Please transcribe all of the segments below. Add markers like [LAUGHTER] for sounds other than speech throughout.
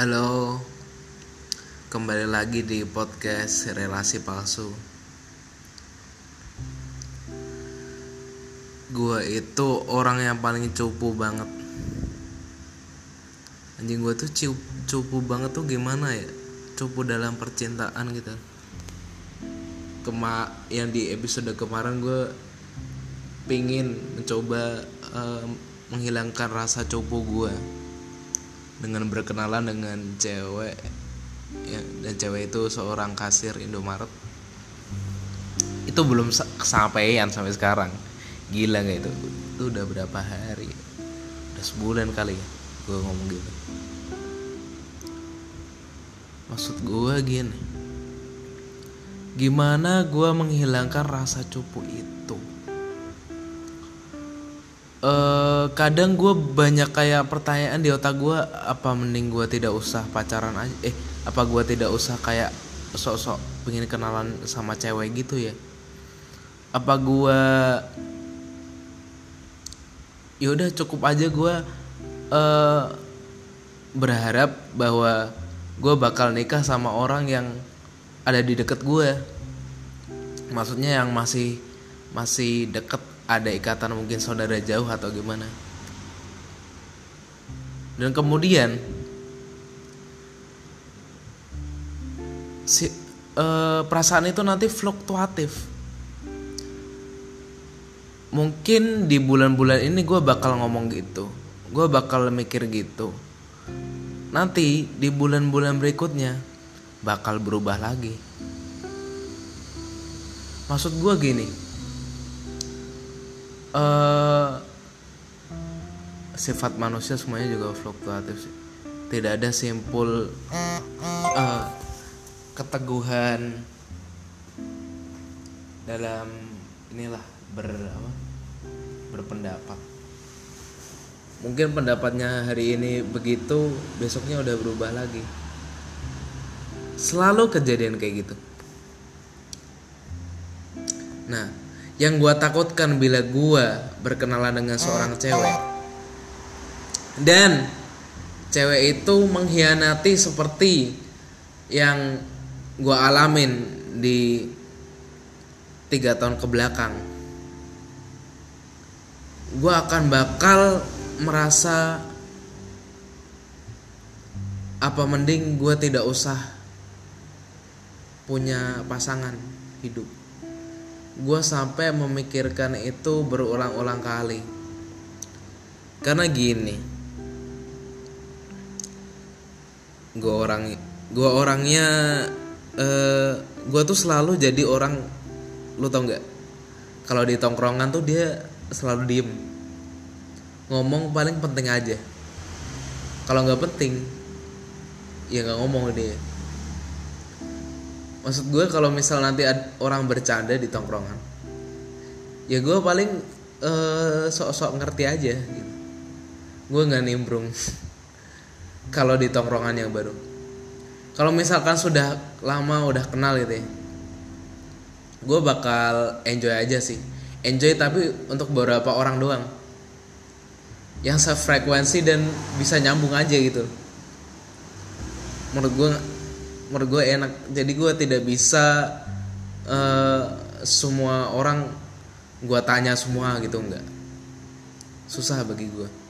Halo, kembali lagi di podcast relasi palsu. Gue itu orang yang paling cupu banget. Anjing gue tuh cu- cupu banget tuh gimana ya? Cupu dalam percintaan gitu. Kema yang di episode kemarin gue pingin mencoba eh, menghilangkan rasa cupu gue dengan berkenalan dengan cewek ya, dan cewek itu seorang kasir Indomaret. Itu belum sa- kesampaian sampai sekarang. Gila nggak itu? Itu udah berapa hari? Udah sebulan kali ya gue ngomong gitu. Maksud gue gini. Gimana gue menghilangkan rasa cupu itu eh kadang gue banyak kayak pertanyaan di otak gue apa mending gue tidak usah pacaran aja? Eh apa gue tidak usah kayak sok-sok pengen kenalan sama cewek gitu ya? Apa gue yaudah cukup aja gue eh berharap bahwa gue bakal nikah sama orang yang ada di deket gue maksudnya yang masih masih deket ada ikatan mungkin saudara jauh atau gimana? Dan kemudian si eh, perasaan itu nanti fluktuatif. Mungkin di bulan-bulan ini gue bakal ngomong gitu gue bakal mikir gitu. Nanti di bulan-bulan berikutnya bakal berubah lagi. Maksud gue gini eh sifat manusia semuanya juga fluktuatif sih. Tidak ada simpul eh, keteguhan dalam inilah ber apa, berpendapat. Mungkin pendapatnya hari ini begitu, besoknya udah berubah lagi. Selalu kejadian kayak gitu. Nah, yang gua takutkan bila gua berkenalan dengan seorang cewek. Dan cewek itu mengkhianati seperti yang gua alamin di tiga tahun ke belakang. Gua akan bakal merasa apa mending gua tidak usah punya pasangan hidup gue sampai memikirkan itu berulang-ulang kali. Karena gini gue orang gue orangnya eh gue tuh selalu jadi orang lu tau nggak? Kalau di tongkrongan tuh dia selalu diem. Ngomong paling penting aja. Kalau nggak penting ya nggak ngomong dia maksud gue kalau misal nanti ada orang bercanda di tongkrongan ya gue paling eh, sok-sok ngerti aja gitu. Gue nggak nimbrung [LAUGHS] kalau di tongkrongan yang baru. Kalau misalkan sudah lama udah kenal gitu ya gue bakal enjoy aja sih. Enjoy tapi untuk beberapa orang doang. Yang sefrekuensi dan bisa nyambung aja gitu. Menurut gue menurut gue enak. Jadi gue tidak bisa eh, semua orang gue tanya semua gitu enggak. Susah bagi gue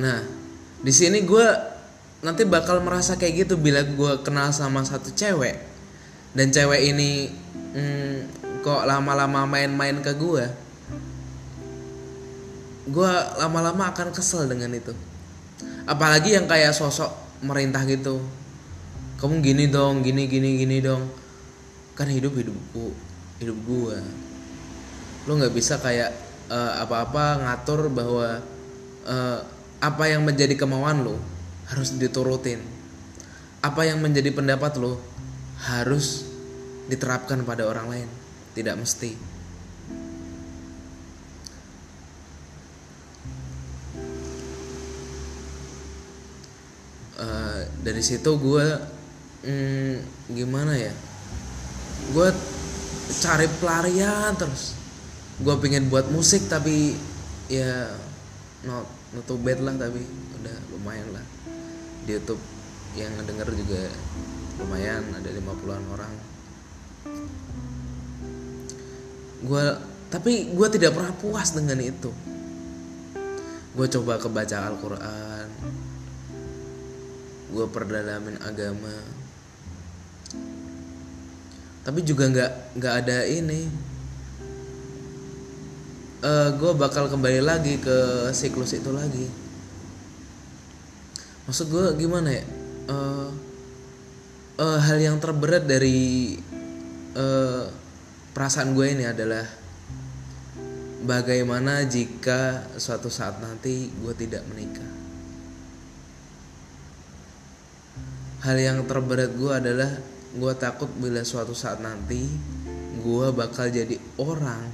nah di sini gue nanti bakal merasa kayak gitu bila gue kenal sama satu cewek. Dan cewek ini hmm, kok lama-lama main-main ke gue gue lama-lama akan kesel dengan itu. Apalagi yang kayak sosok merintah gitu. Kamu gini dong gini gini gini dong. Kan hidup hidupku hidup gua. Lo nggak bisa kayak eh, apa-apa ngatur bahwa eh, apa yang menjadi kemauan lo harus diturutin. Apa yang menjadi pendapat lo harus diterapkan pada orang lain. Tidak mesti dari situ gue hmm, gimana ya gue cari pelarian terus. Gue pengen buat musik tapi ya not not too bad lah tapi udah lumayan lah. Di YouTube yang ngedenger juga lumayan ada 50-an orang. Gue tapi gue tidak pernah puas dengan itu. Gue coba kebaca Al-Quran gue perdalamin agama. Tapi juga nggak nggak ada ini. Uh, gue bakal kembali lagi ke siklus itu lagi. Maksud gue gimana ya? Uh, uh, hal yang terberat dari uh, perasaan gue ini adalah bagaimana jika suatu saat nanti gue tidak menikah hal yang terberat gue adalah gue takut bila suatu saat nanti gue bakal jadi orang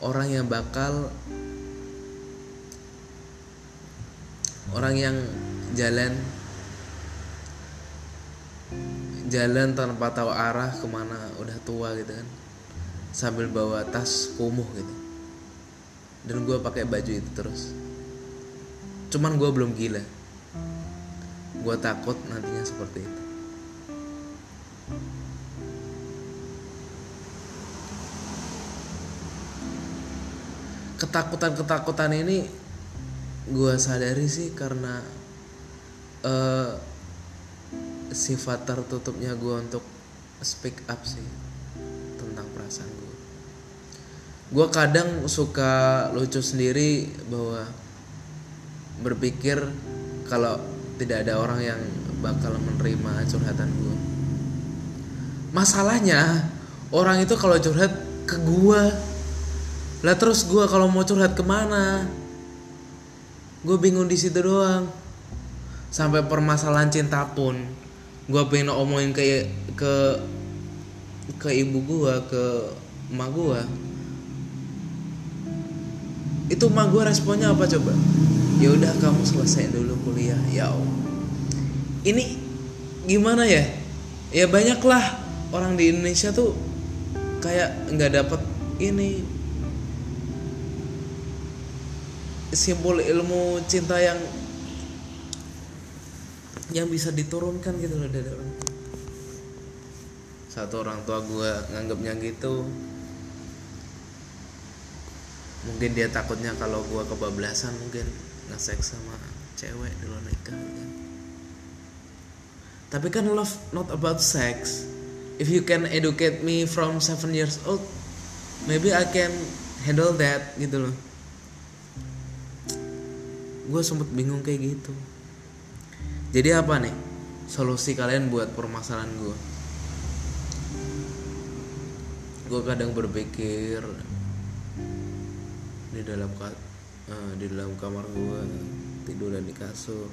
orang yang bakal orang yang jalan jalan tanpa tahu arah ke mana udah tua gitu kan. Sambil bawa tas kumuh gitu. Dan gue pakai baju itu terus. Cuman gue belum gila gue takut nantinya seperti itu. Ketakutan-ketakutan ini gue sadari sih karena uh, sifat tertutupnya gue untuk speak up sih tentang perasaan gue gue kadang suka lucu sendiri bahwa berpikir kalau tidak ada orang yang bakal menerima curhatan gue masalahnya orang itu kalau curhat ke gue lah terus gue kalau mau curhat ke mana? Gue bingung di situ doang. Sampai permasalahan cinta pun gue pengen omongin ke ke ke ibu gue ke emak gue itu emak gue responnya apa coba ya udah kamu selesai dulu kuliah. Ya ini gimana ya? Ya banyaklah orang di Indonesia tuh kayak nggak dapet ini. Simpul ilmu cinta yang yang bisa diturunkan gitu loh dari orang satu orang tua gue nganggapnya gitu. Mungkin dia takutnya kalau gue kebablasan mungkin nge-sex sama cewek di luar nikah kan. tapi kan love not about sex. If you can educate me from seven years old maybe I can handle that gitu loh. Gue sempet bingung kayak gitu. Jadi apa nih solusi kalian buat permasalahan gue gue kadang berpikir di dalam uh, di dalam kamar gue tidur dan di kasur.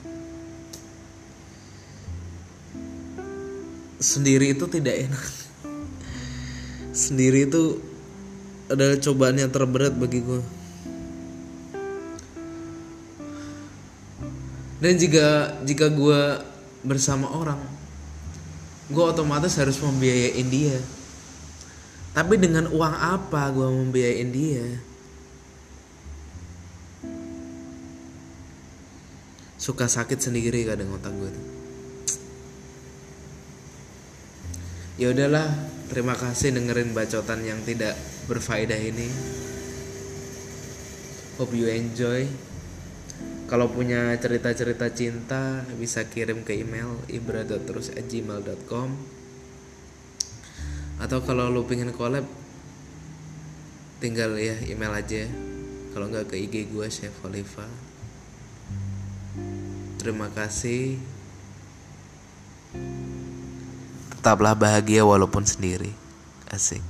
Sendiri itu tidak enak. Sendiri itu adalah cobaan yang terberat bagi gue dan jika jika gue bersama orang gue otomatis harus membiayain dia. Tapi dengan uang apa gue membiayain dia suka sakit sendiri kadang otak gue tuh. Ya udahlah terima kasih dengerin bacotan yang tidak berfaedah ini. Hope you enjoy. Kalau punya cerita-cerita cinta bisa kirim ke email ibra.terus@gmail.com atau kalau lu pengen collab tinggal ya email aja. Kalau nggak ke IG gue Chef Oliva terima kasih. Tetaplah bahagia walaupun sendiri. Asik